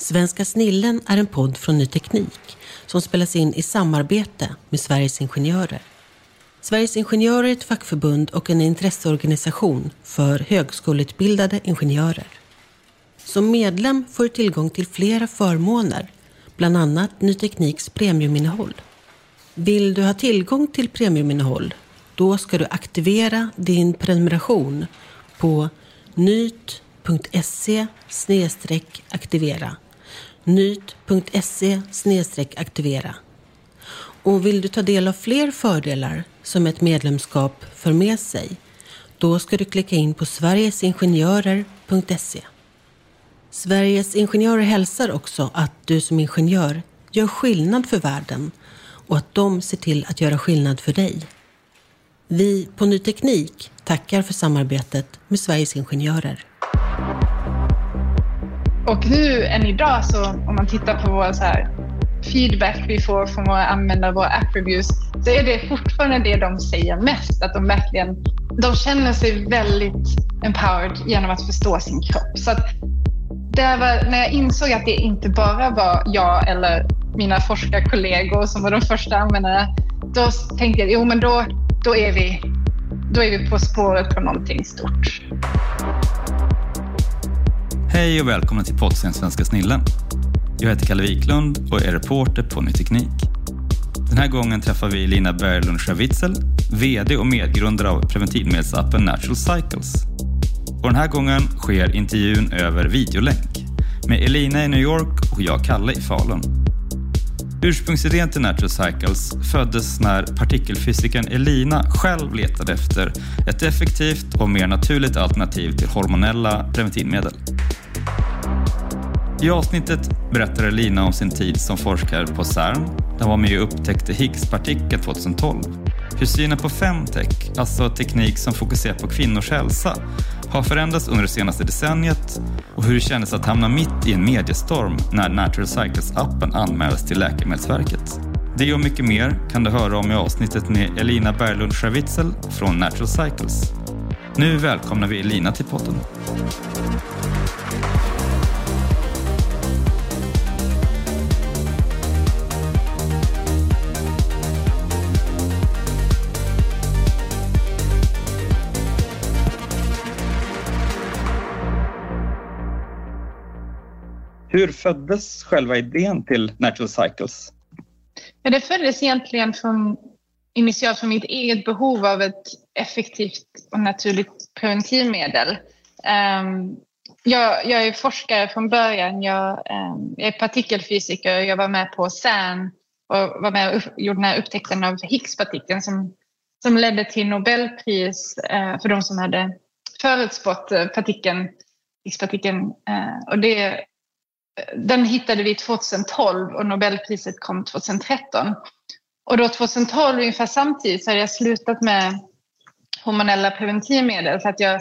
Svenska snillen är en podd från Ny Teknik som spelas in i samarbete med Sveriges Ingenjörer. Sveriges Ingenjörer är ett fackförbund och en intresseorganisation för högskoleutbildade ingenjörer. Som medlem får du tillgång till flera förmåner, bland annat Ny Tekniks premiuminnehåll. Vill du ha tillgång till premiuminnehåll, då ska du aktivera din prenumeration på nyt.se aktivera nyt.se aktivera. Och vill du ta del av fler fördelar som ett medlemskap för med sig, då ska du klicka in på sverigesingenjörer.se. Sveriges Ingenjörer hälsar också att du som ingenjör gör skillnad för världen och att de ser till att göra skillnad för dig. Vi på Ny Teknik tackar för samarbetet med Sveriges Ingenjörer. Och nu än idag så om man tittar på vår så här feedback vi får från våra användare, våra app reviews, så är det fortfarande det de säger mest. Att de verkligen de känner sig väldigt empowered genom att förstå sin kropp. Så att det var, när jag insåg att det inte bara var jag eller mina forskarkollegor som var de första användarna, då tänkte jag jo men då, då, är vi, då är vi på spåret på någonting stort. Hej och välkomna till podden Svenska Snillen. Jag heter Kalle Wiklund och är reporter på Ny Teknik. Den här gången träffar vi Lina Berglund Schavitzel, VD och medgrundare av preventivmedelsappen Natural Cycles. Och den här gången sker intervjun över videolänk med Elina i New York och jag, Kalle, i Falun. Ursprungsidén till Natural Cycles föddes när partikelfysikern Elina själv letade efter ett effektivt och mer naturligt alternativ till hormonella preventivmedel. I avsnittet berättar Elina om sin tid som forskare på CERN. Där hon var med och upptäckte Higgspartikeln 2012. Hur synen på femtech, alltså teknik som fokuserar på kvinnors hälsa, har förändrats under det senaste decenniet och hur det kändes att hamna mitt i en mediestorm när Natural Cycles-appen anmäldes till Läkemedelsverket. Det och mycket mer kan du höra om i avsnittet med Elina Berglund Schawitzel från Natural Cycles. Nu välkomnar vi Elina till podden. Hur föddes själva idén till Natural Cycles? Ja, det föddes egentligen från, initialt från mitt eget behov av ett effektivt och naturligt preventivmedel. Um, jag, jag, är forskare från början. Jag, um, jag är partikelfysiker. Jag var med på CERN och var med och gjorde den här upptäckten av Higgspartikeln som, som ledde till Nobelpris uh, för de som hade förutspått eh, partikeln, Higgspartikeln. Uh, och det den hittade vi 2012 och Nobelpriset kom 2013. Och då 2012, ungefär samtidigt, så hade jag slutat med hormonella preventivmedel för att jag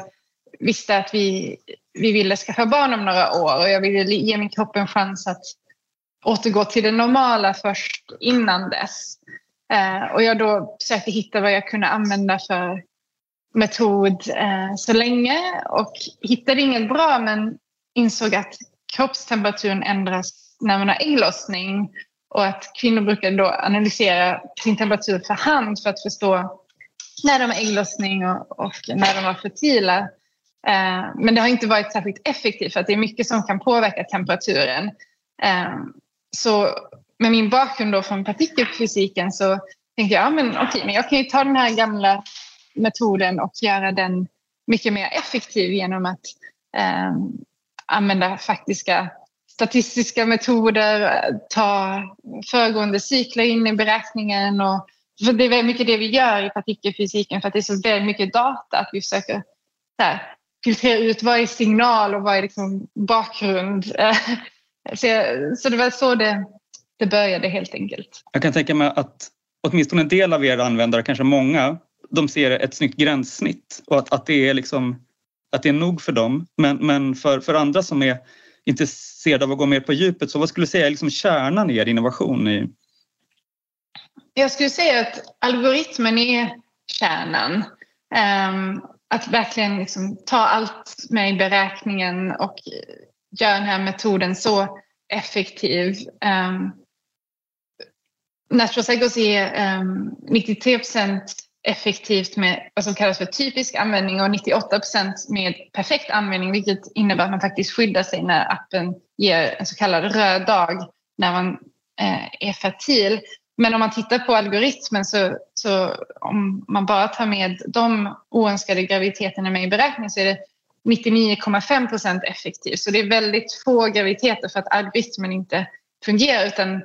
visste att vi, vi ville skaffa barn om några år och jag ville ge min kropp en chans att återgå till det normala först innan dess. Eh, och jag då försökte hitta vad jag kunde använda för metod eh, så länge och hittade inget bra men insåg att kroppstemperaturen ändras när man har ägglossning och att kvinnor brukar då analysera sin temperatur för hand för att förstå när de har ägglossning och, och när de var fertila. Eh, men det har inte varit särskilt effektivt för att det är mycket som kan påverka temperaturen. Eh, så med min bakgrund då från partikelfysiken så tänkte jag, ja, men okej, men jag kan ju ta den här gamla metoden och göra den mycket mer effektiv genom att eh, använda faktiska statistiska metoder, ta föregående cykler in i beräkningen. Och, för det är väldigt mycket det vi gör i partikelfysiken för att det är så väldigt mycket data att vi försöker här, filtrera ut vad är signal och vad är liksom bakgrund. så, så det var så det, det började helt enkelt. Jag kan tänka mig att åtminstone en del av era användare, kanske många, de ser ett snyggt gränssnitt och att, att det är liksom att det är nog för dem. Men, men för, för andra som är intresserade av att gå mer på djupet, så vad skulle du säga är liksom kärnan i er innovation? I... Jag skulle säga att algoritmen är kärnan. Um, att verkligen liksom ta allt med i beräkningen och göra den här metoden så effektiv. Um, Natural Cycles är ehm, um, 93 procent effektivt med vad som kallas för typisk användning och 98 med perfekt användning vilket innebär att man faktiskt skyddar sig när appen ger en så kallad röd dag när man eh, är fertil. Men om man tittar på algoritmen så, så om man bara tar med de oönskade graviditeterna med i beräkningen så är det 99,5 effektivt. Så det är väldigt få graviditeter för att algoritmen inte fungerar utan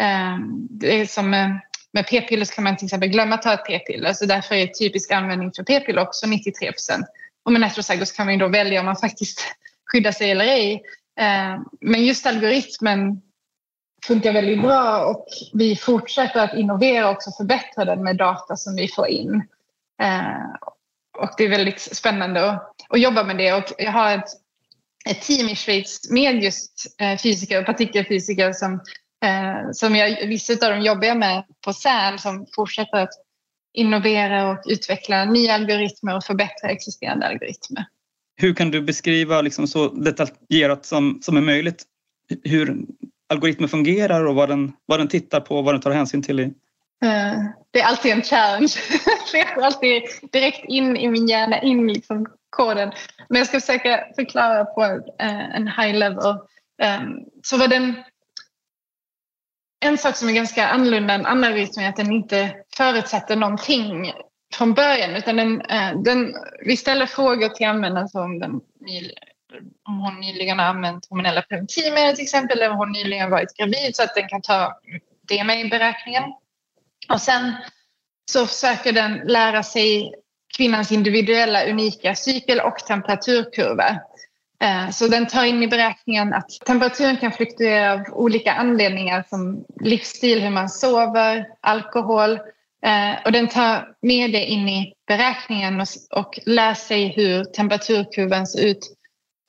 eh, det är som eh, med p-piller kan man till exempel glömma att ta ett p-piller så därför är typisk användning för p-piller också 93 procent. Och med Nestrosagos kan man då välja om man faktiskt skyddar sig eller ej. Eh, men just algoritmen funkar väldigt bra och vi fortsätter att innovera och också förbättra den med data som vi får in. Eh, och det är väldigt spännande att, att jobba med det och jag har ett, ett team i Schweiz med just eh, fysiker och partikelfysiker som, eh, som jag, vissa av dem jobbar jag med på CERN som fortsätter att innovera och utveckla nya algoritmer och förbättra existerande algoritmer. Hur kan du beskriva liksom så detaljerat som, som är möjligt hur algoritmen fungerar och vad den, vad den tittar på och vad den tar hänsyn till? I? Uh, det är alltid en challenge. jag går alltid direkt in i min hjärna, in liksom koden. Men jag ska försöka förklara på uh, en high level. Um, så vad den, en sak som är ganska annorlunda än andra algoritmer är att den inte förutsätter någonting från början utan den, eh, den, vi ställer frågor till användaren som den om hon nyligen har använt hormonella preventivmedel till exempel eller om hon nyligen varit gravid så att den kan ta det med i beräkningen. Och sen så försöker den lära sig kvinnans individuella unika cykel och temperaturkurva. Eh, så den tar in i beräkningen att temperaturen kan fluktuera av olika anledningar som livsstil, hur man sover, alkohol. Eh, och den tar med det in i beräkningen och lär sig hur temperaturkurvan ser ut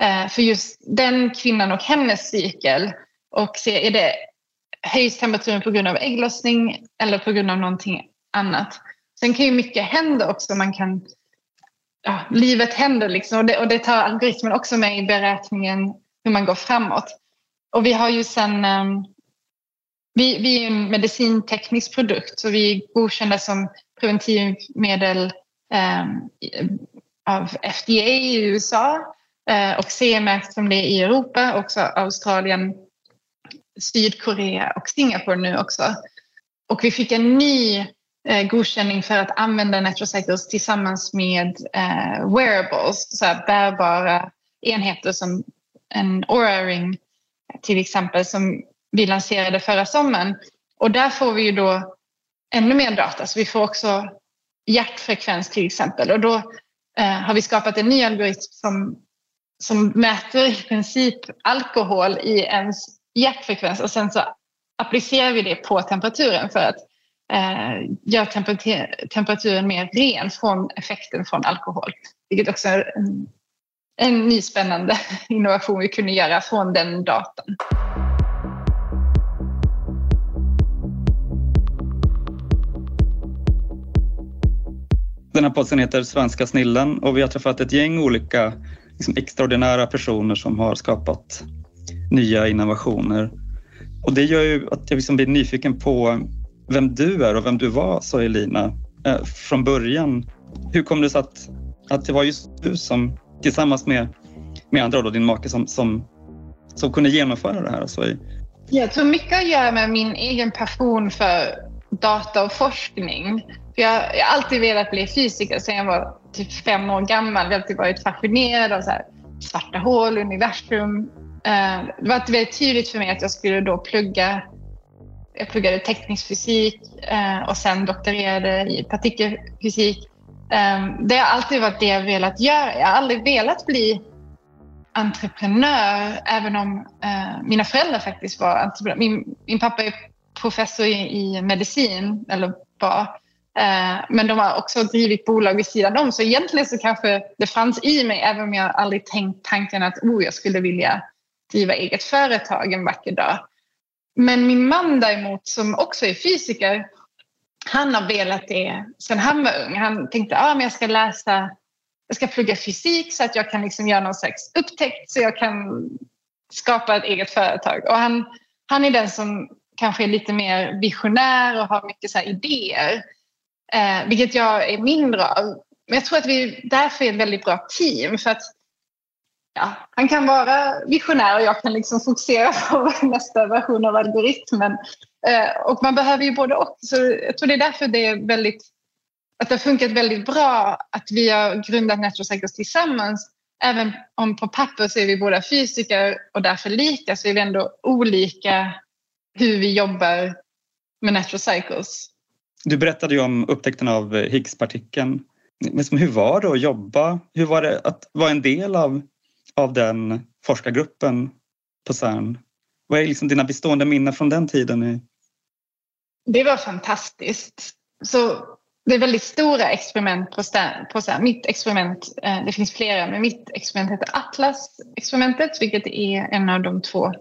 eh, för just den kvinnan och hennes cykel och se är det höjs temperaturen på grund av ägglossning eller på grund av någonting annat. Sen kan ju mycket hända också. Man kan, ja, livet händer liksom och det, och det tar algoritmen också med i beräkningen hur man går framåt. Och vi har ju sen um, vi, vi är en medicinteknisk produkt så vi är godkända som preventivmedel um, av FDA i USA eh, och CE-märkt som det är i Europa, också Australien, Sydkorea och Singapore nu också. Och vi fick en ny Eh, godkänning för att använda Netrocycles tillsammans med eh, wearables, så här bärbara enheter som en Aura Ring till exempel som vi lanserade förra sommaren. Och där får vi ju då ännu mer data, så vi får också hjärtfrekvens till exempel. Och då eh, har vi skapat en ny algoritm som som mäter i princip alkohol i ens hjärtfrekvens och sen så applicerar vi det på temperaturen för att eh, gör temperatur, temperaturen mer ren från effekten från alkohol. Vilket också är en, en ny spännande innovation vi kunde göra från den datan. Den här podden heter Svenska snillen och vi har träffat ett gäng olika liksom extraordinära personer som har skapat nya innovationer. Och det gör ju att jag liksom blir nyfiken på vem du är och vem du var, sa Elina, eh, från början. Hur kom det sig att, att det var just du som tillsammans med, med andra, då, din make, som, som, som kunde genomföra det här? Alltså i... Jag tror mycket att göra med min egen passion för data och forskning. För jag, jag har alltid velat bli fysiker sedan jag var typ fem år gammal. Jag har alltid varit fascinerad av så här, svarta hål, universum. Eh, det var väldigt tydligt för mig att jag skulle då plugga jag pluggade teknisk fysik eh, och sen doktorerade i partikelfysik. Eh, det har alltid varit det jag velat göra. Jag har aldrig velat bli entreprenör, även om eh, mina föräldrar faktiskt var entreprenörer. Min, min pappa är professor i, i medicin, eller var. Eh, men de har också drivit bolag vid sidan om. Så egentligen så kanske det fanns i mig, även om jag aldrig tänkt tanken att oh, jag skulle vilja driva eget företag en vacker dag. Men min man däremot, som också är fysiker, han har velat det sedan han var ung. Han tänkte att ah, jag ska läsa, jag ska plugga fysik så att jag kan liksom göra någon slags upptäckt så jag kan skapa ett eget företag. Och han, han är den som kanske är lite mer visionär och har mycket så idéer. Eh, vilket jag är mindre av. Men jag tror att vi därför är ett väldigt bra team. För att ja, han kan vara visionär och jag kan liksom fokusera på nästa version av algoritmen. Eh, och man behöver ju både och. Så jag tror det är därför det är väldigt att det har funkat väldigt bra att vi har grundat Natural Cycles tillsammans. Även om på papper så är vi båda fysiker och därför lika så är vi ändå olika hur vi jobbar med Natural Cycles. Du berättade ju om upptäckten av Higgspartikeln. hur var det att jobba? Hur var det att vara en del av, av den forskargruppen på CERN? Vad är liksom dina bestående minnen från den tiden? Det var fantastiskt. Så det är väldigt stora experiment på, på CERN. mitt experiment, eh, det finns flera, men mitt experiment heter Atlas-experimentet, vilket är en av de två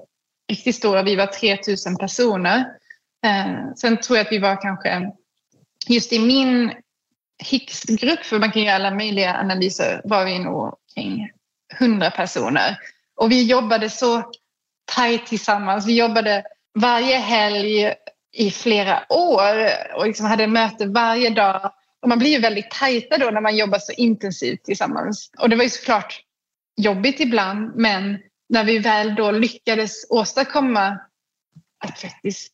riktigt stora. Vi var 3000 personer. Eh, sen tror jag att vi var kanske, just i min Higgs-grupp, för man kan göra alla möjliga analyser, var vi nog kring 100 personer. Och vi jobbade så tajt tillsammans. Vi jobbade varje helg i flera år och liksom hade möte varje dag. Och man blir ju väldigt tajta då när man jobbar så intensivt tillsammans. Och det var ju såklart jobbigt ibland men när vi väl då lyckades åstadkomma att faktiskt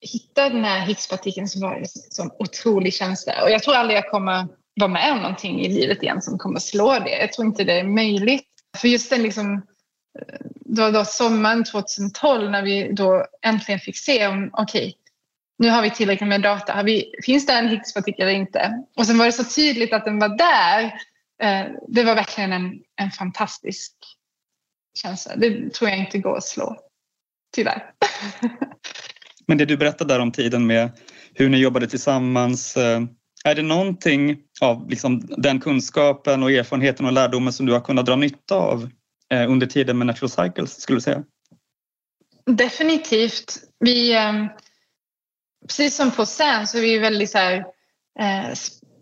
hitta den här Higgspartikeln så var det en sån otrolig känsla. Och jag tror aldrig jag kommer vara med om någonting i livet igen som kommer slå det. Jag tror inte det är möjligt. För just den liksom eh, det var då sommaren 2012 när vi då äntligen fick se om okej, okay, nu har vi tillräckligt med data. Har vi, finns det en Higgspartikel eller inte? Och sen var det så tydligt att den var där. Eh, det var verkligen en, en fantastisk känsla. Det tror jag inte går att slå, tyvärr. Men det du berättade där om tiden med hur ni jobbade tillsammans. Eh, är det någonting av liksom den kunskapen och erfarenheten och lärdomen som du har kunnat dra nytta av eh, under tiden med Natural Cycles skulle du säga? Definitivt. Vi, ehm, precis som på CERN så är vi väldigt så här, eh,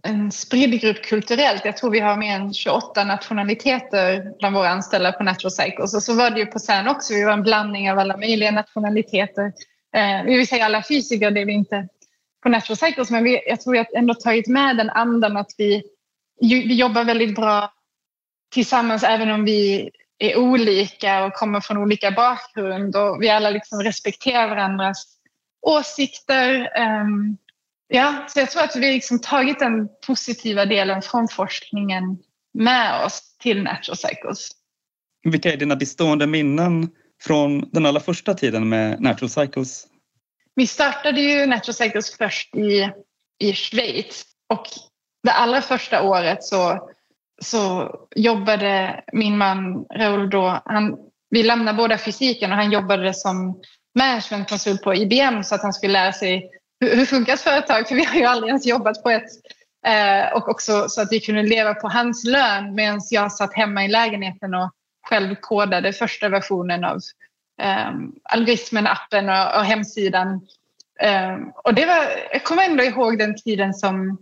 en spridd grupp kulturellt. Jag tror vi har mer än 28 nationaliteter bland våra anställda på Natural Cycles. Och så var det ju på CERN också. Vi var en blandning av alla möjliga nationaliteter. Eh, vi vill säga alla fysiker, det är vi inte på Natural Cycles. Men vi, jag tror att ändå tagit med den andan att vi, vi jobbar väldigt bra tillsammans även om vi är olika och kommer från olika bakgrund och vi alla liksom respekterar varandras åsikter. Ehm, ja, så jag tror att vi liksom tagit den positiva delen från forskningen med oss till Natural Cycles. Vilka är dina bestående minnen från den allra första tiden med Natural Cycles? Vi startade ju Natural Cycles först i, i Schweiz och det allra första året så så jobbade min man Raoul då, han, vi lämnade båda fysiken och han jobbade som managementkonsult på IBM så att han skulle lära sig hur, hur funkar ett företag? För vi har ju aldrig ens jobbat på ett. Eh, och också så att vi kunde leva på hans lön medan jag satt hemma i lägenheten och själv kodade första versionen av Ehm, algoritmen, appen och, och hemsidan. Eh, och det var, jag kommer ändå ihåg den tiden som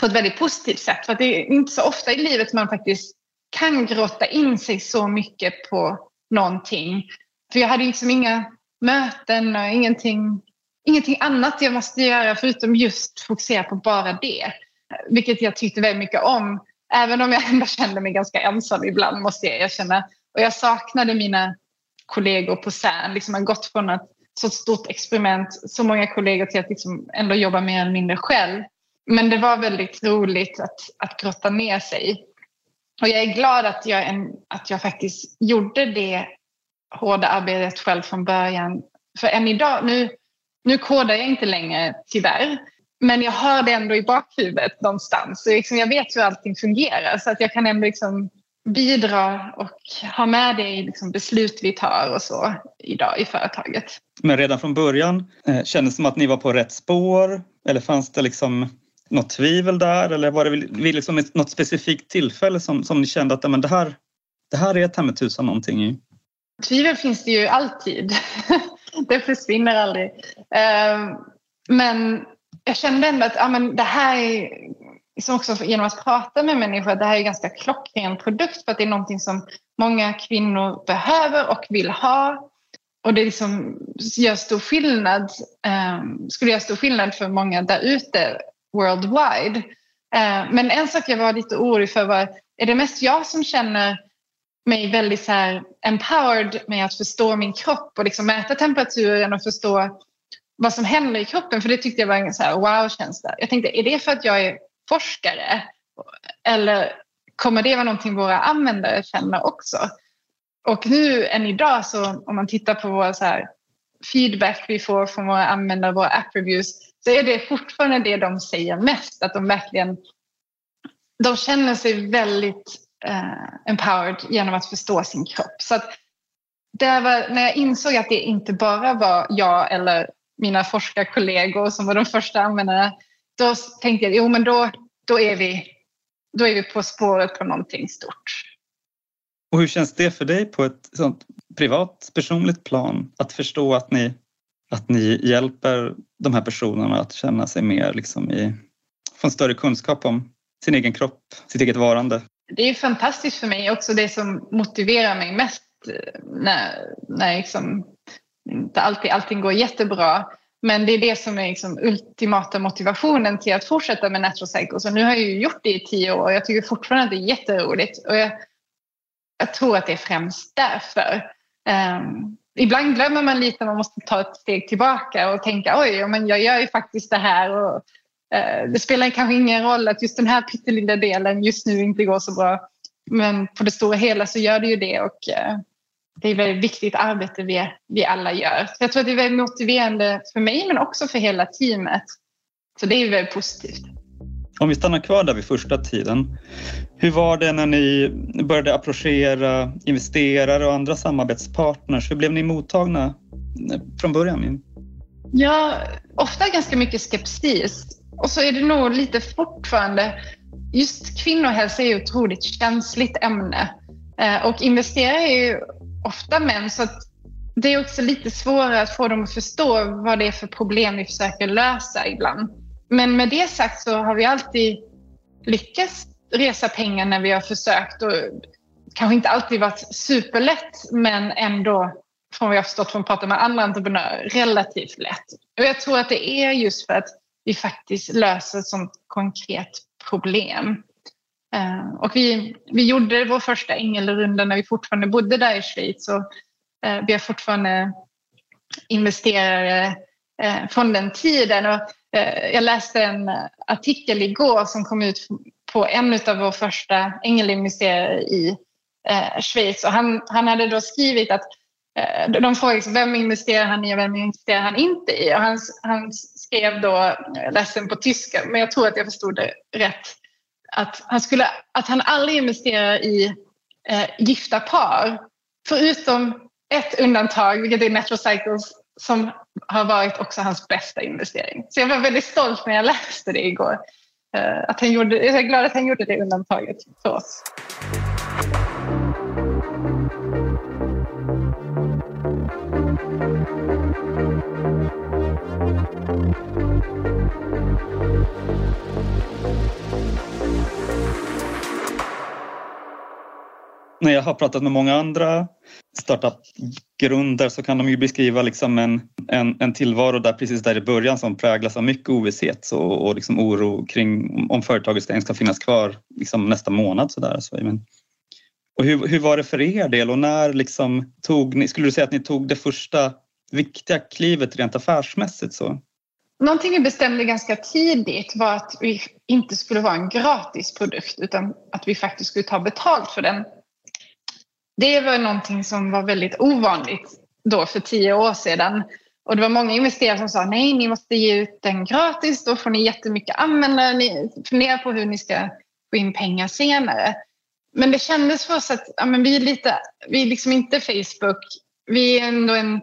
på ett väldigt positivt sätt. För det är inte så ofta i livet man faktiskt kan grotta in sig så mycket på någonting. För jag hade liksom inga möten och ingenting, ingenting annat jag måste göra förutom just fokusera på bara det. Vilket jag tyckte väldigt mycket om. Även om jag ändå kände mig ganska ensam ibland måste jag erkänna. Och jag saknade mina kollegor på CERN. Liksom har gått från ett så stort experiment, så många kollegor till att liksom ändå jobba mer eller mindre själv. Men det var väldigt roligt att, att grotta ner sig. Och jag är glad att jag, en, att jag faktiskt gjorde det hårda arbetet själv från början. För än idag, nu, nu kodar jag inte längre tyvärr, men jag har det ändå i bakhuvudet någonstans. Så liksom jag vet hur allting fungerar så att jag kan ändå liksom bidra och ha med det i liksom beslut vi tar och så idag i företaget. Men redan från början eh, kändes det som att ni var på rätt spår eller fanns det liksom något tvivel där eller var det vid liksom något specifikt tillfälle som, som ni kände att men det, här, det här är ta med tusan någonting i? Tvivel finns det ju alltid. det försvinner aldrig. Ehm, men jag kände ändå att ja, men det här är liksom också genom att prata med människor att det här är en ganska klockren produkt för att det är någonting som många kvinnor behöver och vill ha. Och det liksom gör stor skillnad, um, skulle göra stor skillnad för många där ute worldwide. Uh, men en sak jag var lite orolig för var, är det mest jag som känner mig väldigt så här empowered med att förstå min kropp och liksom mäta temperaturen och förstå vad som händer i kroppen. För det tyckte jag var en så wow-känsla. Jag tänkte, är det för att jag är forskare? Eller kommer det vara någonting våra användare känner också? Och nu än idag så om man tittar på vår så här feedback vi får från våra användare, våra app reviews, så är det fortfarande det de säger mest. Att de verkligen de känner sig väldigt eh, empowered genom att förstå sin kropp. Så att det var, när jag insåg att det inte bara var jag eller mina forskarkollegor som var de första användarna, då tänkte jag jo men då, då, är vi, då är vi på spåret på någonting stort. Och hur känns det för dig på ett sånt privat, personligt plan att förstå att ni, att ni hjälper de här personerna att känna sig mer liksom i, få en större kunskap om sin egen kropp, sitt eget varande? Det är fantastiskt för mig också det som motiverar mig mest eh, när, när liksom inte alltid allting går jättebra. Men det är det som är liksom ultimata motivationen till att fortsätta med Natural Cycles. Och nu har jag ju gjort det i tio år och jag tycker fortfarande att det är jätteroligt. Och jag, jag tror att det är främst därför. Um, ibland glömmer man lite, man måste ta ett steg tillbaka och tänka oj, men jag gör ju faktiskt det här. Och, uh, det spelar kanske ingen roll att just den här pyttelilla delen just nu inte går så bra. Men på det stora hela så gör det ju det. Och, uh, det är väldigt viktigt arbete vi, vi alla gör. Så jag tror att det är väldigt motiverande för mig men också för hela teamet. Så det är väldigt positivt. Om vi stannar kvar där vid första tiden. Hur var det när ni började approchera investerare och andra samarbetspartners? Hur blev ni mottagna från början? Ja, ofta ganska mycket skepsis. Och så är det nog lite fortfarande, just kvinnohälsa är ett otroligt känsligt ämne. Eh, och investerare är ju ofta män. Så det är också lite svårare att få dem att förstå vad det är för problem vi försöker lösa ibland. Men med det sagt så har vi alltid lyckats resa pengar när vi har försökt och kanske inte alltid varit superlätt men ändå från vad jag har förstått från att prata med andra entreprenörer relativt lätt. Och jag tror att det är just för att vi faktiskt löser ett sånt konkret problem. Eh, och vi, vi gjorde vår första ängelrunda när vi fortfarande bodde där i Schweiz. Och, eh, vi har fortfarande investerare eh, från den tiden. Och, eh, jag läste en artikel igår som kom ut på en av våra första ängelinvesterare i eh, Schweiz. Och han, han hade då skrivit att eh, de frågade liksom, vem investerar han i och vem investerar han inte i? Och han, han skrev då, ledsen på tyska, men jag tror att jag förstod det rätt, att han, skulle, att han aldrig investerar i eh, gifta par. Förutom ett undantag, vilket är Natural Cycles, som har varit också hans bästa investering. Så jag var väldigt stolt när jag läste det igår. Eh, att han gjorde, jag är glad att han gjorde det undantaget för oss när jag har pratat med många andra startup-grunder så kan de ju beskriva liksom en, en, en tillvaro där precis där i början som präglas av mycket ovisshet och, och liksom oro kring om företaget ens ska finnas kvar liksom nästa månad. Så där. Så, men, och hur, hur var det för er del och när liksom tog ni, skulle du säga att ni tog det första viktiga klivet rent affärsmässigt? Så? Någonting vi bestämde ganska tidigt var att vi inte skulle vara en gratis produkt utan att vi faktiskt skulle ta betalt för den det var någonting som var väldigt ovanligt då för tio år sedan. Och det var många investerare som sa nej, ni måste ge ut den gratis, då får ni jättemycket användare, ni funderar på hur ni ska få in pengar senare. Men det kändes för oss att ja, men vi är lite, vi är liksom inte Facebook, vi är ändå en,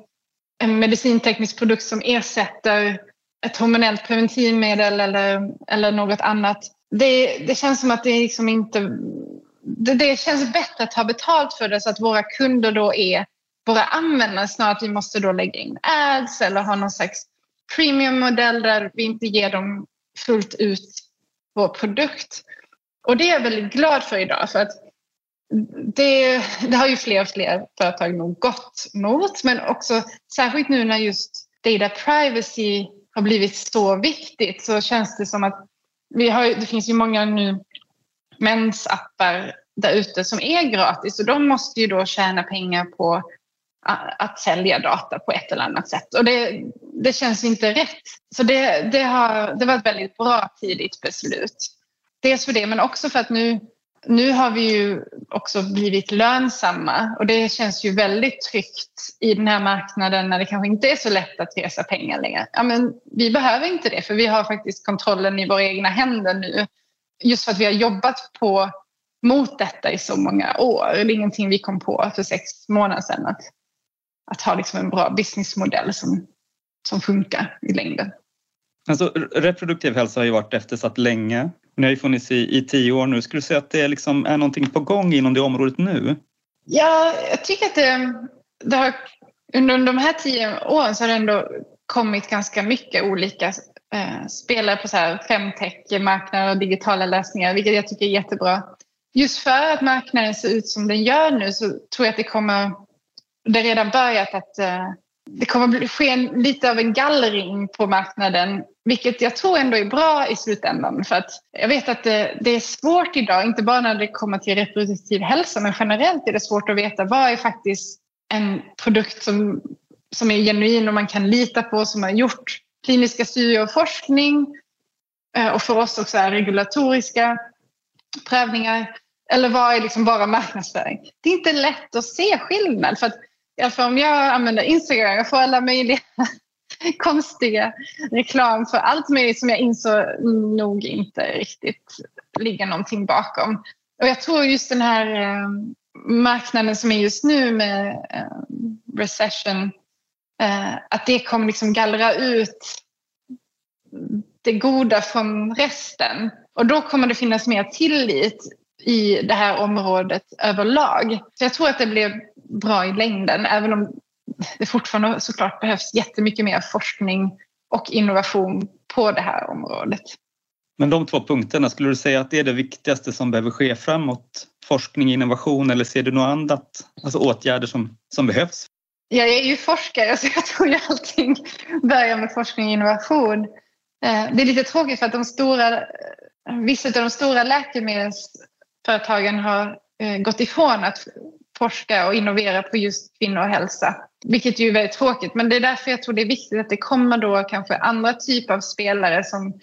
en medicinteknisk produkt som ersätter ett hormonellt preventivmedel eller, eller något annat. Det, det känns som att det liksom inte det, det känns bättre att ta betalt för det så att våra kunder då är våra användare snarare att vi måste då lägga in ads eller ha någon slags premiummodell där vi inte ger dem fullt ut vår produkt. Och det är jag väldigt glad för idag för att det, det har ju fler och fler företag nog gått mot men också särskilt nu när just data privacy har blivit så viktigt så känns det som att vi har, det finns ju många nu mensappar där ute som är gratis och de måste ju då tjäna pengar på att sälja data på ett eller annat sätt. Och det, det känns inte rätt. Så det, det, har, det var ett väldigt bra tidigt beslut. Dels för det, men också för att nu, nu har vi ju också blivit lönsamma och det känns ju väldigt tryggt i den här marknaden när det kanske inte är så lätt att resa pengar längre. Ja, men vi behöver inte det för vi har faktiskt kontrollen i våra egna händer nu. Just för att vi har jobbat på mot detta i så många år. Det är ingenting vi kom på för sex månader sedan. Att, att ha liksom en bra businessmodell som, som funkar i längden. Alltså, reproduktiv hälsa har ju varit eftersatt länge. Ni har ju funnits i, i tio år nu. Skulle du säga att det liksom är någonting på gång inom det området nu? Ja, jag tycker att det, det har, under de här tio åren så har det ändå kommit ganska mycket olika eh, spelare på så här femtech-marknader och digitala lösningar, vilket jag tycker är jättebra just för att marknaden ser ut som den gör nu så tror jag att det kommer, det har redan börjat att eh, det kommer att ske en, lite av en gallring på marknaden, vilket jag tror ändå är bra i slutändan. För att jag vet att det, det, är svårt idag, inte bara när det kommer till reproduktiv hälsa, men generellt är det svårt att veta vad är faktiskt en produkt som, som är genuin och man kan lita på, som har gjort kliniska studier och forskning eh, och för oss också är regulatoriska prövningar eller vad är liksom bara marknadsföring? Det är inte lätt att se skillnad. För att, i alla om jag använder Instagram, jag får alla möjliga konstiga reklam för allt möjligt som jag insåg nog inte riktigt ligger någonting bakom. Och jag tror just den här eh, marknaden som är just nu med eh, recession, eh, att det kommer liksom gallra ut det goda från resten. Och då kommer det finnas mer tillit i det här området överlag. Så jag tror att det blir bra i längden, även om det fortfarande såklart behövs jättemycket mer forskning och innovation på det här området. Men de två punkterna, skulle du säga att det är det viktigaste som behöver ske framåt? Forskning, innovation eller ser du något annat? Alltså åtgärder som, som behövs? Jag är ju forskare så jag tror ju allting börjar med forskning och innovation. Eh, det är lite tråkigt för att de stora, vissa av de stora läkemedelsföretagen har eh, gått ifrån att forska och innovera på just kvinnohälsa. Vilket ju är väldigt tråkigt men det är därför jag tror det är viktigt att det kommer då kanske andra typer av spelare som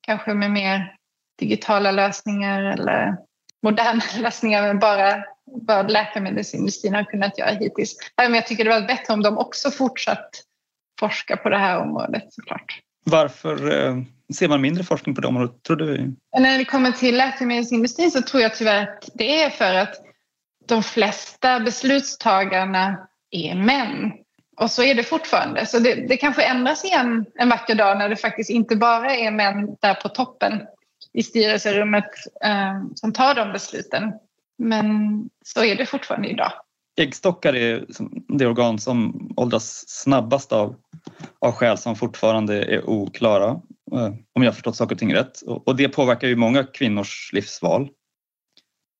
kanske med mer digitala lösningar eller moderna lösningar men bara vad läkemedelsindustrin har kunnat göra hittills. Men jag tycker det var bättre om de också fortsatt forska på det här området såklart. Varför eh, ser man mindre forskning på det området, tror du? När det kommer till läkemedelsindustrin så tror jag tyvärr att det är för att de flesta beslutstagarna är män. Och så är det fortfarande. Så det, det kanske ändras igen en vacker dag när det faktiskt inte bara är män där på toppen i styrelserummet eh, som tar de besluten. Men så är det fortfarande idag. Äggstockar är det organ som åldras snabbast av, av skäl som fortfarande är oklara, eh, om jag förstått saker och ting rätt. Och det påverkar ju många kvinnors livsval.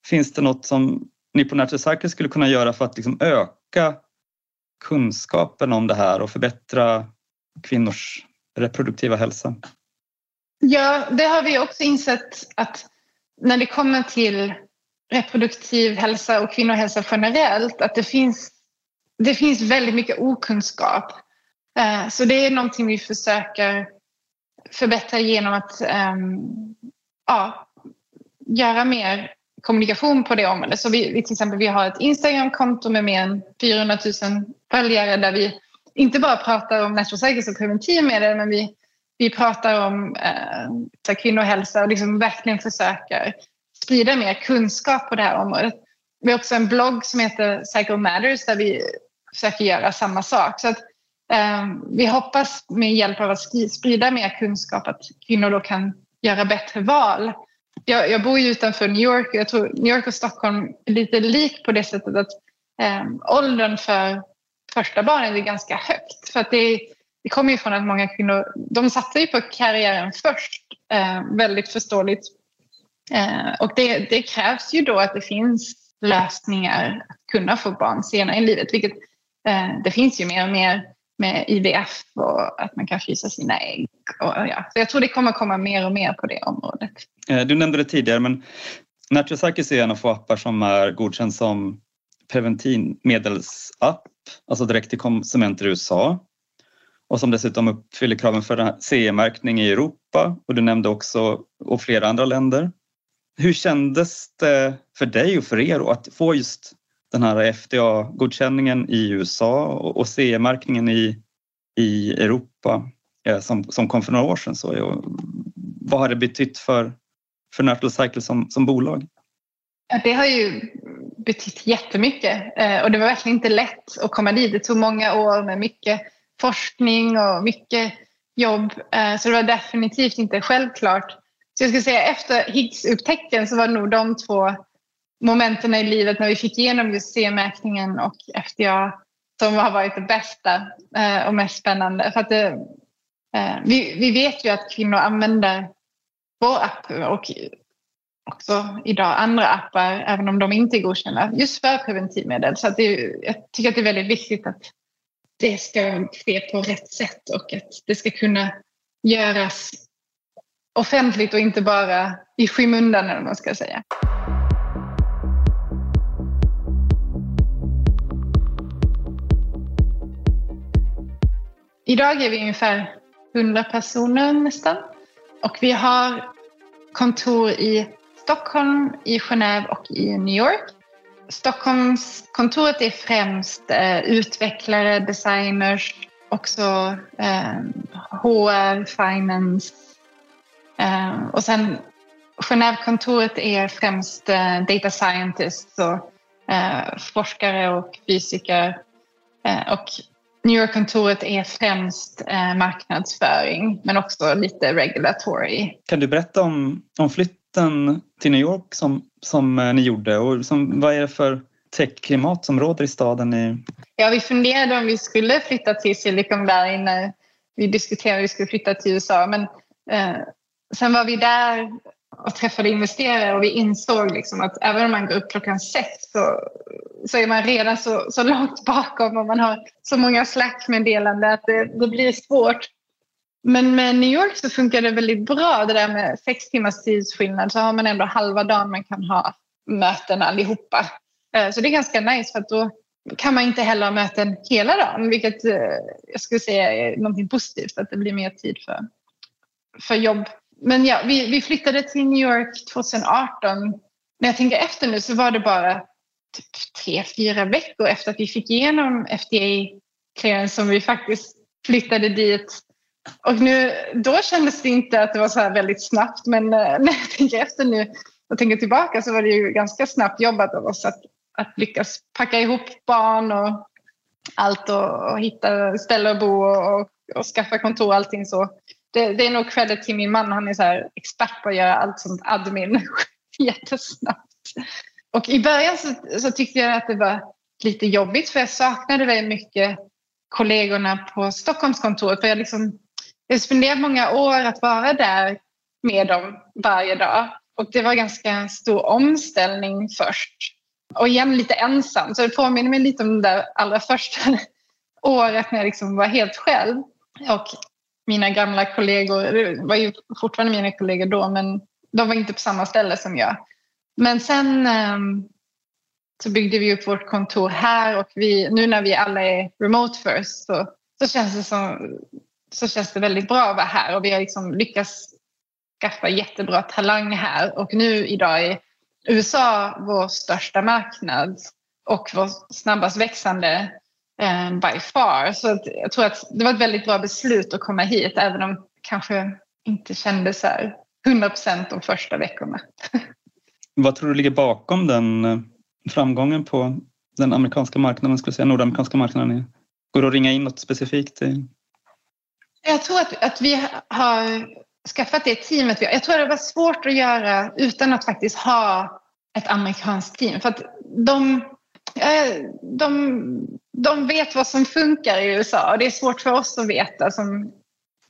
Finns det något som ni på skulle kunna göra för att liksom öka kunskapen om det här och förbättra kvinnors reproduktiva hälsa? Ja, det har vi också insett att när det kommer till reproduktiv hälsa och kvinnohälsa generellt att det finns, det finns väldigt mycket okunskap. Eh, så det är någonting vi försöker förbättra genom att ehm, ja, göra mer kommunikation på det området. Så vi, vi till exempel vi har ett Instagramkonto med mer än 400 000 följare där vi inte bara pratar om natural cycles och preventivmedel men vi, vi pratar om eh, kvinnohälsa och liksom verkligen försöker sprida mer kunskap på det här området. Vi har också en blogg som heter Cycle Matters där vi försöker göra samma sak. Så att, eh, vi hoppas med hjälp av att sprida mer kunskap att kvinnor då kan göra bättre val. Jag, jag bor ju utanför New York och jag tror New York och Stockholm är lite lik på det sättet att eh, åldern för första barnet är ganska högt. För att det det kommer ju från att många kvinnor, de satsar ju på karriären först, eh, väldigt förståeligt. Eh, och det, det, krävs ju då att det finns lösningar att kunna få barn senare i livet, vilket eh, det finns ju mer och mer med IVF och att man kan frysa sina ägg. Och, ja. Så jag tror det kommer komma mer och mer på det området. Eh, du nämnde det tidigare, men Natural är en av få appar som är godkänd som preventivmedelsapp, alltså direkt till konsumenter i USA och som dessutom uppfyller kraven för CE-märkning i Europa och du nämnde också och flera andra länder. Hur kändes det för dig och för er att få just den här FDA-godkänningen i USA och CE-märkningen i, i Europa eh, som, som kom för några år sedan? Så, vad har det betytt för, för Natural Cycle som, som bolag? Ja, det har ju betytt jättemycket eh, och det var verkligen inte lätt att komma dit. Det tog många år med mycket forskning och mycket jobb. Eh, så det var definitivt inte självklart. Så jag skulle säga efter Higgs-upptäckten så var det nog de två momenten i livet när vi fick igenom just C-märkningen och FDA som har varit det bästa eh, och mest spännande. För att det, vi, vi vet ju att kvinnor använder vår app och också idag andra appar, även om de inte är godkända, just för preventivmedel. Så att det, jag tycker att det är väldigt viktigt att det ska ske på rätt sätt och att det ska kunna göras offentligt och inte bara i skymundan, eller vad man ska säga. Idag är vi ungefär 100 personer nästan och vi har kontor i Stockholm, i Genève och i New York. Stockholmskontoret är främst eh, utvecklare, designers, också eh, HR, finance. Eh, och sen Genèvekontoret är främst eh, data scientists och eh, forskare och fysiker. Eh, och New York-kontoret är främst eh, marknadsföring men också lite regulatory. Kan du berätta om, om flytten till New York som, som eh, ni gjorde och som, vad är det för techklimat som råder i staden? I... Ja, vi funderade om vi skulle flytta till Silicon Valley när vi diskuterade om vi skulle flytta till USA men eh, sen var vi där och träffade investerare och vi insåg liksom att även om man går upp klockan sex så, så är man redan så, så långt bakom och man har så många Slack-meddelanden att det, det, blir svårt. Men med New York så funkar det väldigt bra det där med sex timmars tidsskillnad så har man ändå halva dagen man kan ha möten allihopa. Eh, så det är ganska nice för att då kan man inte heller ha möten hela dagen vilket eh, jag skulle säga är någonting positivt att det blir mer tid för, för jobb men ja, vi, vi flyttade till New York 2018. När jag tänker efter nu så var det bara typ tre, fyra veckor efter att vi fick igenom FDA-clearance som vi faktiskt flyttade dit. Och nu, då kändes det inte att det var så här väldigt snabbt men eh, när jag tänker efter nu och tänker tillbaka så var det ju ganska snabbt jobbat av oss att, att lyckas packa ihop barn och allt och, och hitta ställe att bo och, och, och skaffa kontor och allting så det, det, är nog credit till min man. Han är så här expert på att göra allt sånt admin jättesnabbt. Och i början så, så, tyckte jag att det var lite jobbigt för jag saknade väldigt mycket kollegorna på Stockholmskontoret. För jag, liksom, jag spenderade många år att vara där med dem varje dag. Och det var ganska stor omställning först. Och igen lite ensam. Så det påminner mig lite om det där allra första året när jag liksom var helt själv. Och mina gamla kollegor, det var ju fortfarande mina kollegor då, men de var inte på samma ställe som jag. Men sen ehm, så byggde vi upp vårt kontor här och vi, nu när vi alla är remote first så, så, känns det som, så känns det väldigt bra att vara här och vi har liksom lyckats skaffa jättebra talang här och nu idag är USA vår största marknad och vår snabbast växande eh, by far. Så att jag tror att det var ett väldigt bra beslut att komma hit även om det kanske inte kändes så här 100 procent de första veckorna. Vad tror du ligger bakom den eh, framgången på den amerikanska marknaden, skulle säga nordamerikanska marknaden? Går det att ringa in något specifikt? Jag tror att, att vi har skaffat det teamet. Jag tror att det var svårt att göra utan att faktiskt ha ett amerikanskt team. För att de, Eh, de de vet vad som funkar i USA och det är svårt för oss att veta som,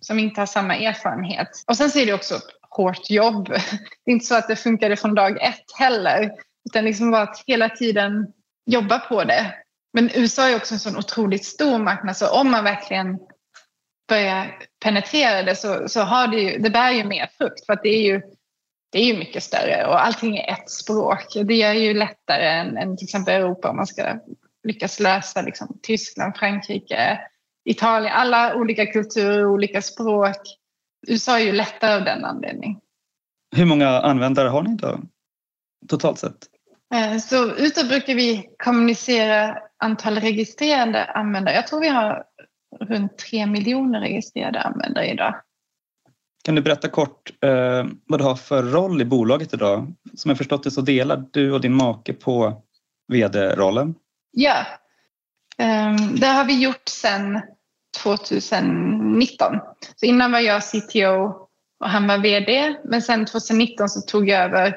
som inte har samma erfarenhet. Och sen så är det också hårt jobb. Det är inte så att det funkade från dag ett heller, utan liksom bara att hela tiden jobba på det. Men USA är också en sån otroligt stor marknad så om man verkligen börjar penetrera det så, så har det ju, det bär ju mer frukt för att det är ju, det är ju mycket större och allting är ett språk. Det gör ju lättare än, än till exempel Europa om man ska lyckas lösa liksom, Tyskland, Frankrike, Italien, alla olika kulturer, olika språk. USA är ju lättare av den anledningen. Hur många användare har ni då? Totalt sett? Eh, så utåt brukar vi kommunicera antal registrerade användare. Jag tror vi har runt tre miljoner registrerade användare idag. Kan du berätta kort eh, vad du har för roll i bolaget idag? Som jag förstått det så delar du och din make på vd-rollen. Ja, um, det har vi gjort sedan 2019. Så innan var jag CTO och han var VD. Men sen 2019 så tog jag över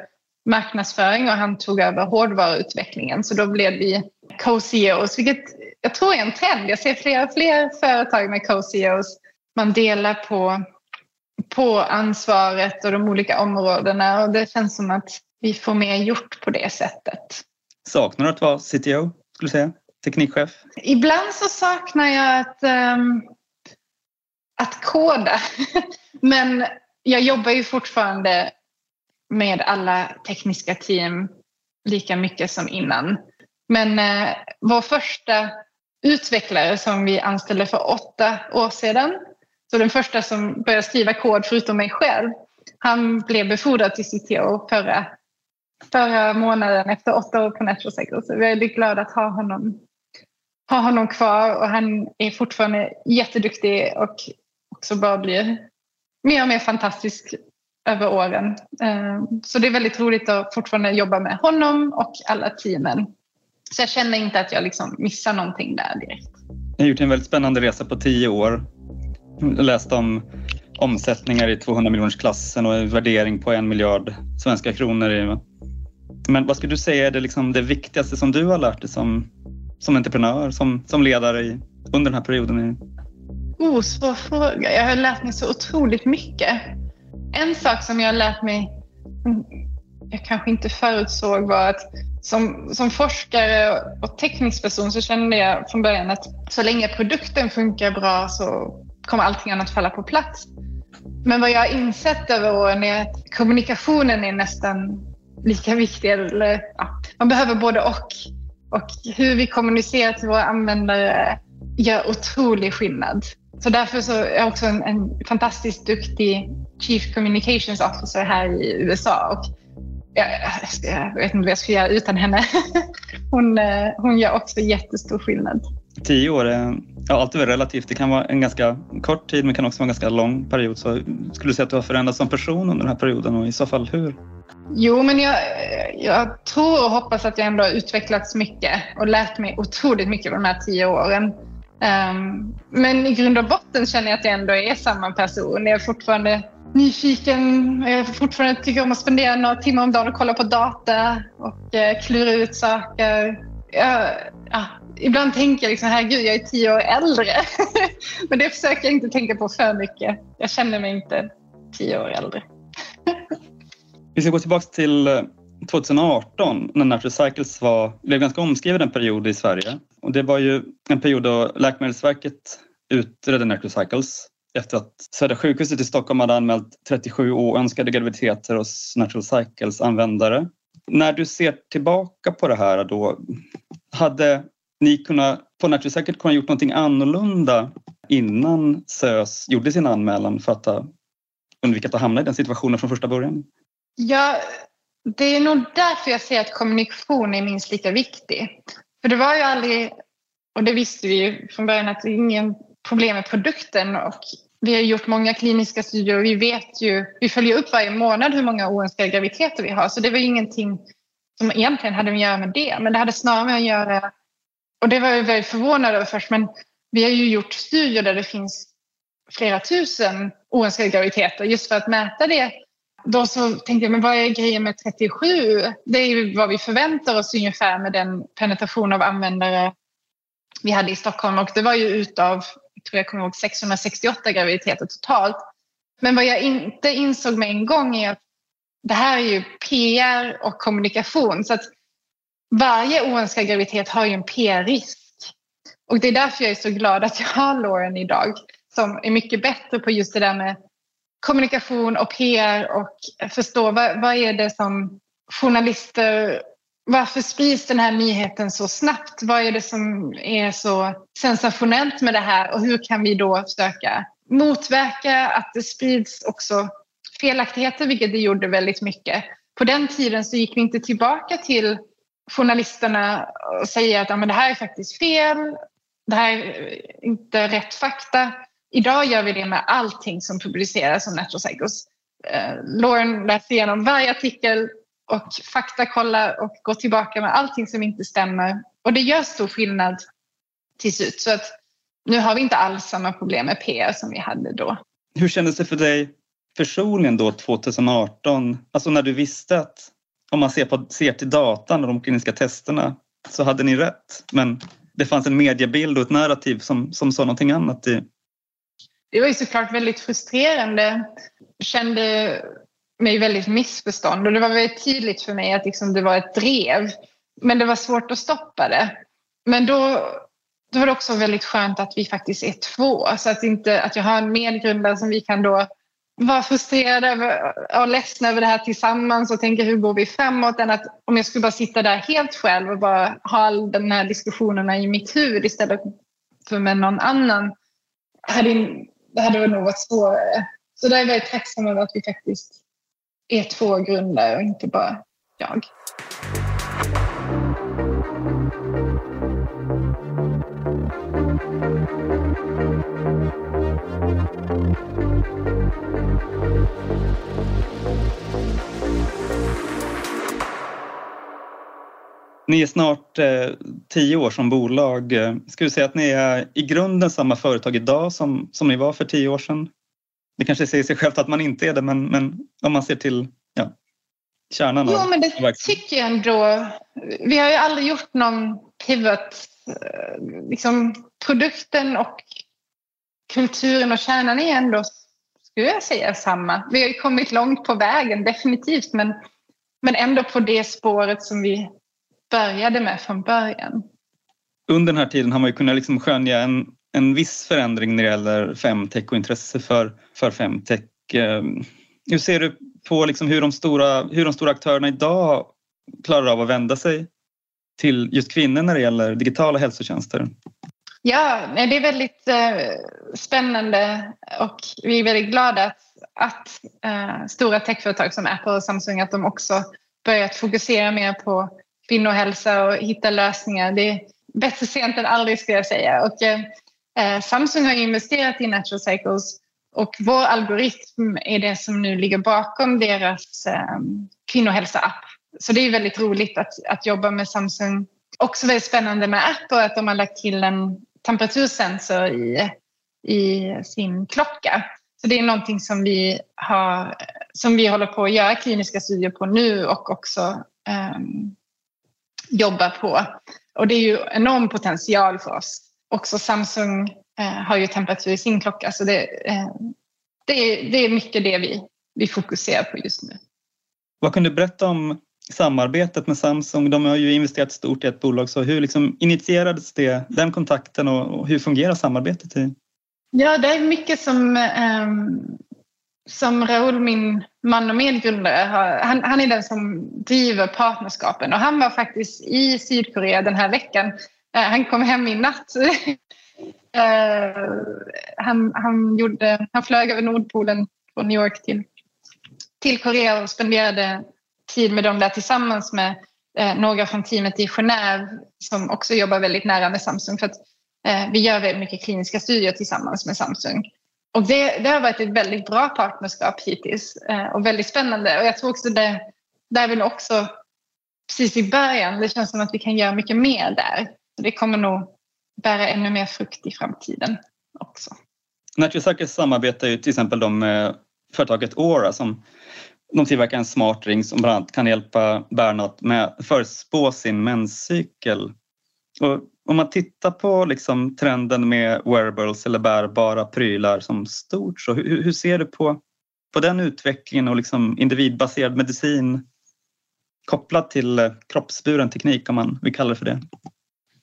marknadsföring och han tog över hårdvaruutvecklingen. Så då blev vi co-CEOs, vilket jag tror är en trend. Jag ser fler och fler företag med co-CEOs. Man delar på, på ansvaret och de olika områdena och det känns som att vi får mer gjort på det sättet. Saknar du att vara CTO, skulle du säga? Teknikchef? Ibland så saknar jag att, um, att koda. Men jag jobbar ju fortfarande med alla tekniska team lika mycket som innan. Men eh, vår första utvecklare som vi anställde för åtta år sedan, så den första som började skriva kod förutom mig själv, han blev befordrad till CTO förra, förra månaden efter åtta år på Natural Så vi är väldigt glada att ha honom, ha honom kvar och han är fortfarande jätteduktig och också bara blir mer och mer fantastisk över åren. Eh, så det är väldigt roligt att fortfarande jobba med honom och alla teamen. Så jag känner inte att jag liksom missar någonting där direkt. Ni har gjort en väldigt spännande resa på tio år. Jag läste om omsättningar i 200 miljoners klassen och en värdering på en miljard svenska kronor. Men vad skulle du säga är det, liksom det viktigaste som du har lärt dig som, som entreprenör, som, som ledare i, under den här perioden? Oh, svår fråga. Jag har lärt mig så otroligt mycket. En sak som jag har lärt mig, jag kanske inte förutsåg, var att som, som forskare och teknisk person så kände jag från början att så länge produkten funkar bra så kommer allting annat falla på plats. Men vad jag har insett över åren är att kommunikationen är nästan lika viktig. Eller, ja, man behöver både och. Och hur vi kommunicerar till våra användare gör otrolig skillnad. Så därför så är jag också en, en fantastiskt duktig Chief Communications Officer här i USA. Och jag, jag vet inte vad jag ska göra utan henne. Hon, eh, hon gör också jättestor skillnad. Tio år är ja, alltid relativt. Det kan vara en ganska kort tid men kan också vara en ganska lång period. Så skulle du säga att du har förändrats som person under den här perioden och i så fall hur? Jo, men jag, jag tror och hoppas att jag ändå har utvecklats mycket och lärt mig otroligt mycket på de här tio åren. Um, men i grund och botten känner jag att jag ändå är samma person. Jag är fortfarande nyfiken. Jag fortfarande tycker om att spendera några timmar om dagen och kolla på data och uh, klura ut saker. Jag, uh, ibland tänker jag liksom, herregud, jag är tio år äldre. Men det försöker jag inte tänka på för mycket. Jag känner mig inte tio år äldre. Vi ska gå tillbaka till eh, 2018 när Natural Cycles var, blev ganska omskriven en period i Sverige. Och det var ju en period då Läkemedelsverket utredde Natural Cycles efter att Södra sjukhuset i Stockholm hade anmält 37 oönskade graviditeter hos Natural Cycles användare. När du ser tillbaka på det här då, hade ni kunna, på Natural säkert kunna gjort någonting annorlunda innan SÖS gjorde sin anmälan för att undvika att hamna i den situationen från första början? Ja, det är nog därför jag säger att kommunikation är minst lika viktig. För det var ju aldrig, och det visste vi ju från början, att det är ingen problem med produkten och vi har gjort många kliniska studier och vi vet ju, vi följer upp varje månad hur många oönskade graviditeter vi har. Så det var ju ingenting som egentligen hade att göra med det. Men det hade snarare med att göra, och det var jag väldigt förvånad över först, men vi har ju gjort studier där det finns flera tusen oönskade graviditeter just för att mäta det. Då så tänkte jag, men vad är grejen med 37? Det är ju vad vi förväntar oss ungefär med den penetration av användare vi hade i Stockholm och det var ju utav, jag tror jag kommer ihåg, 668 graviditeter totalt. Men vad jag inte insåg med en gång är att det här är ju PR och kommunikation. Så att varje oönskad graviditet har ju en PR-risk. Och det är därför jag är så glad att jag har Lauren idag som är mycket bättre på just det där med kommunikation och PR och förstå vad, vad är det som journalister varför sprids den här nyheten så snabbt? Vad är det som är så sensationellt med det här och hur kan vi då försöka motverka att det sprids också felaktigheter, vilket det gjorde väldigt mycket. På den tiden så gick vi inte tillbaka till journalisterna och säger att ja, men det här är faktiskt fel, det här är inte rätt fakta. Idag gör vi det med allting som publiceras om Natural Cycles. Eh, Lauren läser igenom varje artikel och faktakollar och går tillbaka med allting som inte stämmer. Och det gör stor skillnad till slut. Så att nu har vi inte alls samma problem med PR som vi hade då. Hur kändes det för dig personligen då 2018? Alltså när du visste att om man ser, på, ser till datan och de kliniska testerna så hade ni rätt. Men det fanns en mediebild och ett narrativ som, som sa någonting annat. I... Det var ju såklart väldigt frustrerande. Jag kände mig väldigt missförstånd och det var väldigt tydligt för mig att liksom det var ett drev. Men det var svårt att stoppa det. Men då, då var det också väldigt skönt att vi faktiskt är två. Så att, inte, att jag har en medgrundare som vi kan då vara frustrerade och ledsna över det här tillsammans och tänka hur går vi framåt än att om jag skulle bara sitta där helt själv och bara ha all de här diskussionerna i mitt huvud istället för med någon annan. Det hade, nog varit svårare. Så där är jag väldigt tacksam över att vi faktiskt är två grundare och inte bara jag. Ni är snart eh, tio år som bolag. Ska du säga att ni är i grunden samma företag idag som, som ni var för tio år sedan? Det kanske säger sig självt att man inte är det, men, men om man ser till ja, kärnan Jo, men det tycker jag ändå. Vi har ju aldrig gjort någon pivot. Eh, liksom, produkten och kulturen och kärnan är ändå, skulle jag säga, samma. Vi har ju kommit långt på vägen, definitivt, men, men ändå på det spåret som vi började med från början. Under den här tiden har man ju kunnat liksom skönja en, en viss förändring när det gäller femtech och intresse för, för femtech. Ehm, hur ser du på liksom hur, de stora, hur de stora aktörerna idag klarar av att vända sig till just kvinnor när det gäller digitala hälsotjänster? Ja, det är väldigt eh, spännande och vi är väldigt glada att, att eh, stora techföretag som Apple och Samsung att de också börjat fokusera mer på kvinnohälsa och hitta lösningar. Det är bättre sent än aldrig ska jag säga. Och, eh, eh Samsung har investerat i Natural Cycles och vår algoritm är det som nu ligger bakom deras eh, kvinnohälsa-app. Så det är väldigt roligt att, att jobba med Samsung. Också väldigt spännande med Apple att de har lagt till en temperatursensor i, i sin klocka. Så det är någonting som vi, har, som vi håller på att göra kliniska studier på nu och också um, jobba på. Och det är ju enorm potential för oss. Också Samsung eh, har ju temperatur i sin klocka så det, eh, det, är, det är mycket det vi, vi fokuserar på just nu. Vad kan du berätta om samarbetet med Samsung? De har ju investerat stort i ett bolag så hur liksom initierades det, den kontakten och, och hur fungerar samarbetet? I? Ja, det är mycket som um, som Raoul, min man och medgrundare, han, han är den som driver partnerskapen och han var faktiskt i Sydkorea den här veckan. Eh, han kom hem i natt. Eh, han, han, gjorde, han flög över Nordpolen från New York till, till Korea och spenderade tid med dem där tillsammans med eh, några från teamet i Genève som också jobbar väldigt nära med Samsung. För att, vi gör väldigt mycket kliniska studier tillsammans med Samsung. Och det, det, har varit ett väldigt bra partnerskap hittills eh, och väldigt spännande. Och jag tror också det, där vill också precis i början, det känns som att vi kan göra mycket mer där. Så det kommer nog bära ännu mer frukt i framtiden också. Natural samarbetar ju till exempel med företaget Aura som de tillverkar en smart ring som bland annat kan hjälpa Bernhard med att förutspå sin menscykel. Och om man tittar på liksom trenden med wearables eller bärbara prylar som stort, så hur, hur ser du på, på den utvecklingen och liksom individbaserad medicin kopplat till eh, kroppsburen teknik om man vill kalla det för det?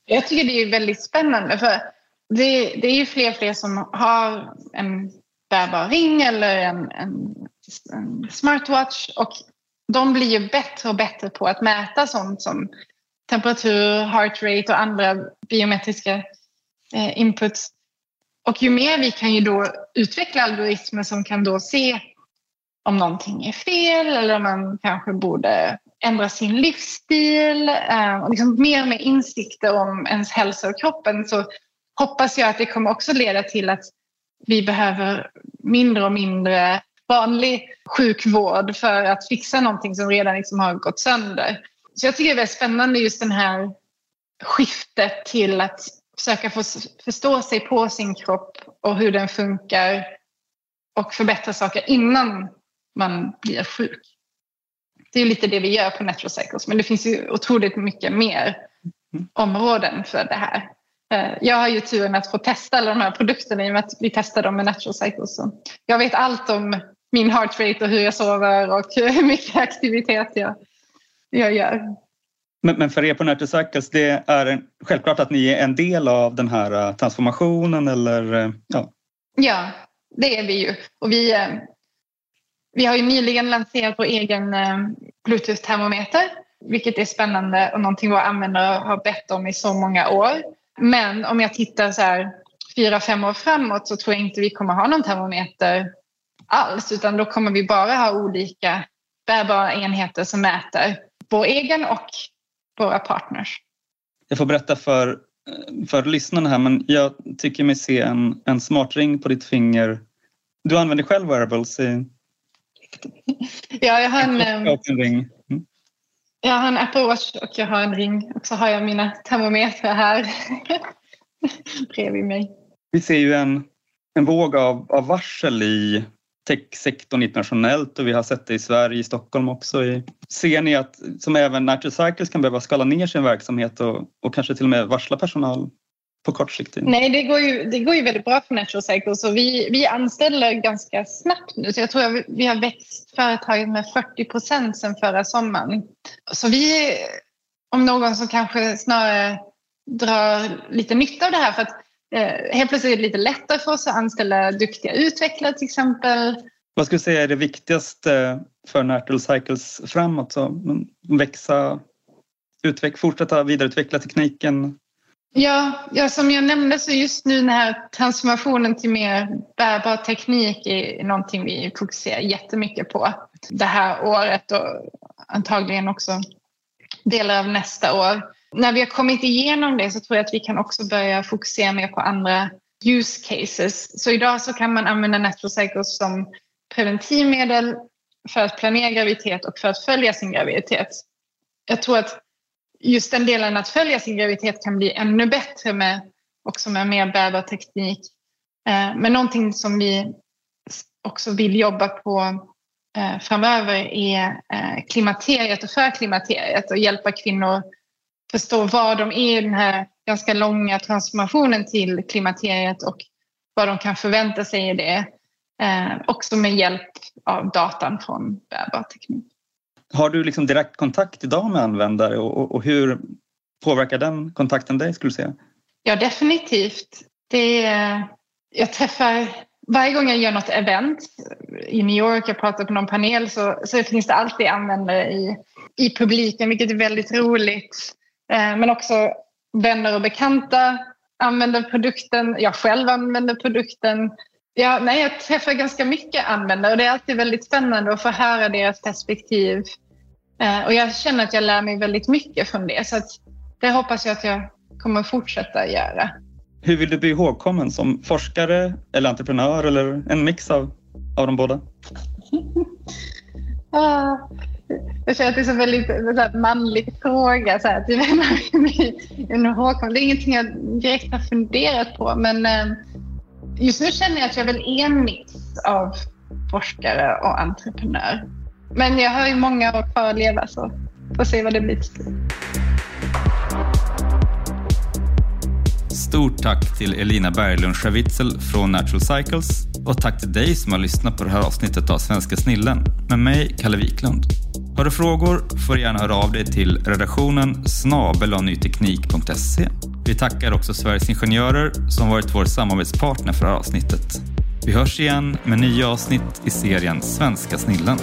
Jag tycker det är väldigt spännande för det, det är ju fler och fler som har en bärbar ring eller en, en, en smartwatch och de blir ju bättre och bättre på att mäta sånt som temperatur, heart rate och andra biometriska eh, inputs. Och ju mer vi kan ju då utveckla algoritmer som kan då se om någonting är fel eller om man kanske borde ändra sin livsstil eh, och liksom mer och mer insikter om ens hälsa och kroppen så hoppas jag att det kommer också leda till att vi behöver mindre och mindre vanlig sjukvård för att fixa någonting som redan liksom har gått sönder. Så jag tycker det är väldigt spännande just den här skiftet till att försöka få förstå sig på sin kropp och hur den funkar och förbättra saker innan man blir sjuk. Det är lite det vi gör på Natural Cycles men det finns ju otroligt mycket mer områden för det här. Eh, jag har ju turen att få testa alla de här produkterna i och med att vi testar dem med Natural Cycles. Så jag vet allt om min heart rate och hur jag sover och hur mycket aktivitet jag, jag gör. Men, men för er på Cycles, det är en, självklart att ni är en del av den här eh, transformationen eller eh, ja? Ja, det är vi ju. Och vi, vi har ju nyligen lanserat vår egen Bluetooth-termometer vilket är spännande och någonting våra användare har bett om i så många år. Men om jag tittar så här fyra, fem år framåt så tror jag inte vi kommer ha någon termometer alls utan då kommer vi bara ha olika bärbara enheter som mäter vår egen och våra partners. Jag får berätta för, för lyssnarna här men jag tycker mig se en, en smart ring på ditt finger. Du använder själv wearables? I... ja, jag har en, en ring. Mm. Jag har en Apple Watch och jag har en ring och så har jag mina termometrar här bredvid mig. Vi ser ju en, en våg av, av varsel i techsektorn internationellt och vi har sett det i Sverige, i Stockholm också. Ser ni att, som även Natural Cycles kan behöva skala ner sin verksamhet och, och kanske till och med varsla personal på kort sikt? Nej, det går ju, det går ju väldigt bra för Natural Cycles och vi, vi anställer ganska snabbt nu. Så jag tror att vi har växt företaget med 40 procent sedan förra sommaren. Så vi, om någon som kanske snarare drar lite nytta av det här för att eh, helt plötsligt är det lite lättare för oss att anställa duktiga utvecklare till exempel. Vad skulle du säga är det viktigaste för Natural Cycles framåt? Så växa, utveck, fortsätta vidareutveckla tekniken, Ja, ja, som jag nämnde så just nu den här transformationen till mer bärbar teknik är någonting vi fokuserar jättemycket på det här året och antagligen också delar av nästa år. När vi har kommit igenom det så tror jag att vi kan också börja fokusera mer på andra use cases. Så idag så kan man använda Natural Cycles som preventivmedel för att planera graviditet och för att följa sin graviditet. Jag tror att just den delen att följa sin graviditet kan bli ännu bättre med också med mer bärbar teknik. Eh, men någonting som vi också vill jobba på eh, framöver är eh, klimakteriet och förklimakteriet och hjälpa kvinnor förstå var de är i den här ganska långa transformationen till klimakteriet och vad de kan förvänta sig i det. Också med hjälp av datan från bärbar teknik. Har du liksom direkt kontakt idag med användare och, och, hur påverkar den kontakten dig skulle du säga? Ja definitivt. Det är, jag träffar varje gång jag gör något event i New York, jag pratar på någon panel så, så finns det alltid användare i, i publiken vilket är väldigt roligt. Eh, men också vänner och bekanta använder produkten. Jag själv använder produkten. Ja, nej, jag träffar ganska mycket användare och det är alltid väldigt spännande att få höra deras perspektiv. Eh, och jag känner att jag lär mig väldigt mycket från det så det hoppas jag att jag kommer fortsätta göra. Hur vill du bli ihågkommen? Som forskare eller entreprenör eller en mix av, av de båda? jag känner att det är en väldigt så manlig fråga. Så här, till vem Det är ingenting jag direkt har funderat på men eh, just nu känner jag att jag väl är en mix av forskare och entreprenör. Men jag har ju många år kvar att leva så får se vad det blir till Stort tack till Elina Berglund Schavitzel från Natural Cycles och tack till dig som har lyssnat på det här avsnittet av Svenska Snillen med mig, Kalle Wiklund. Har du frågor får du gärna höra av dig till redaktionen snabelanyteknik.se. Vi tackar också Sveriges Ingenjörer som varit vår samarbetspartner för det här avsnittet. Vi hörs igen med nya avsnitt i serien Svenska Snillen.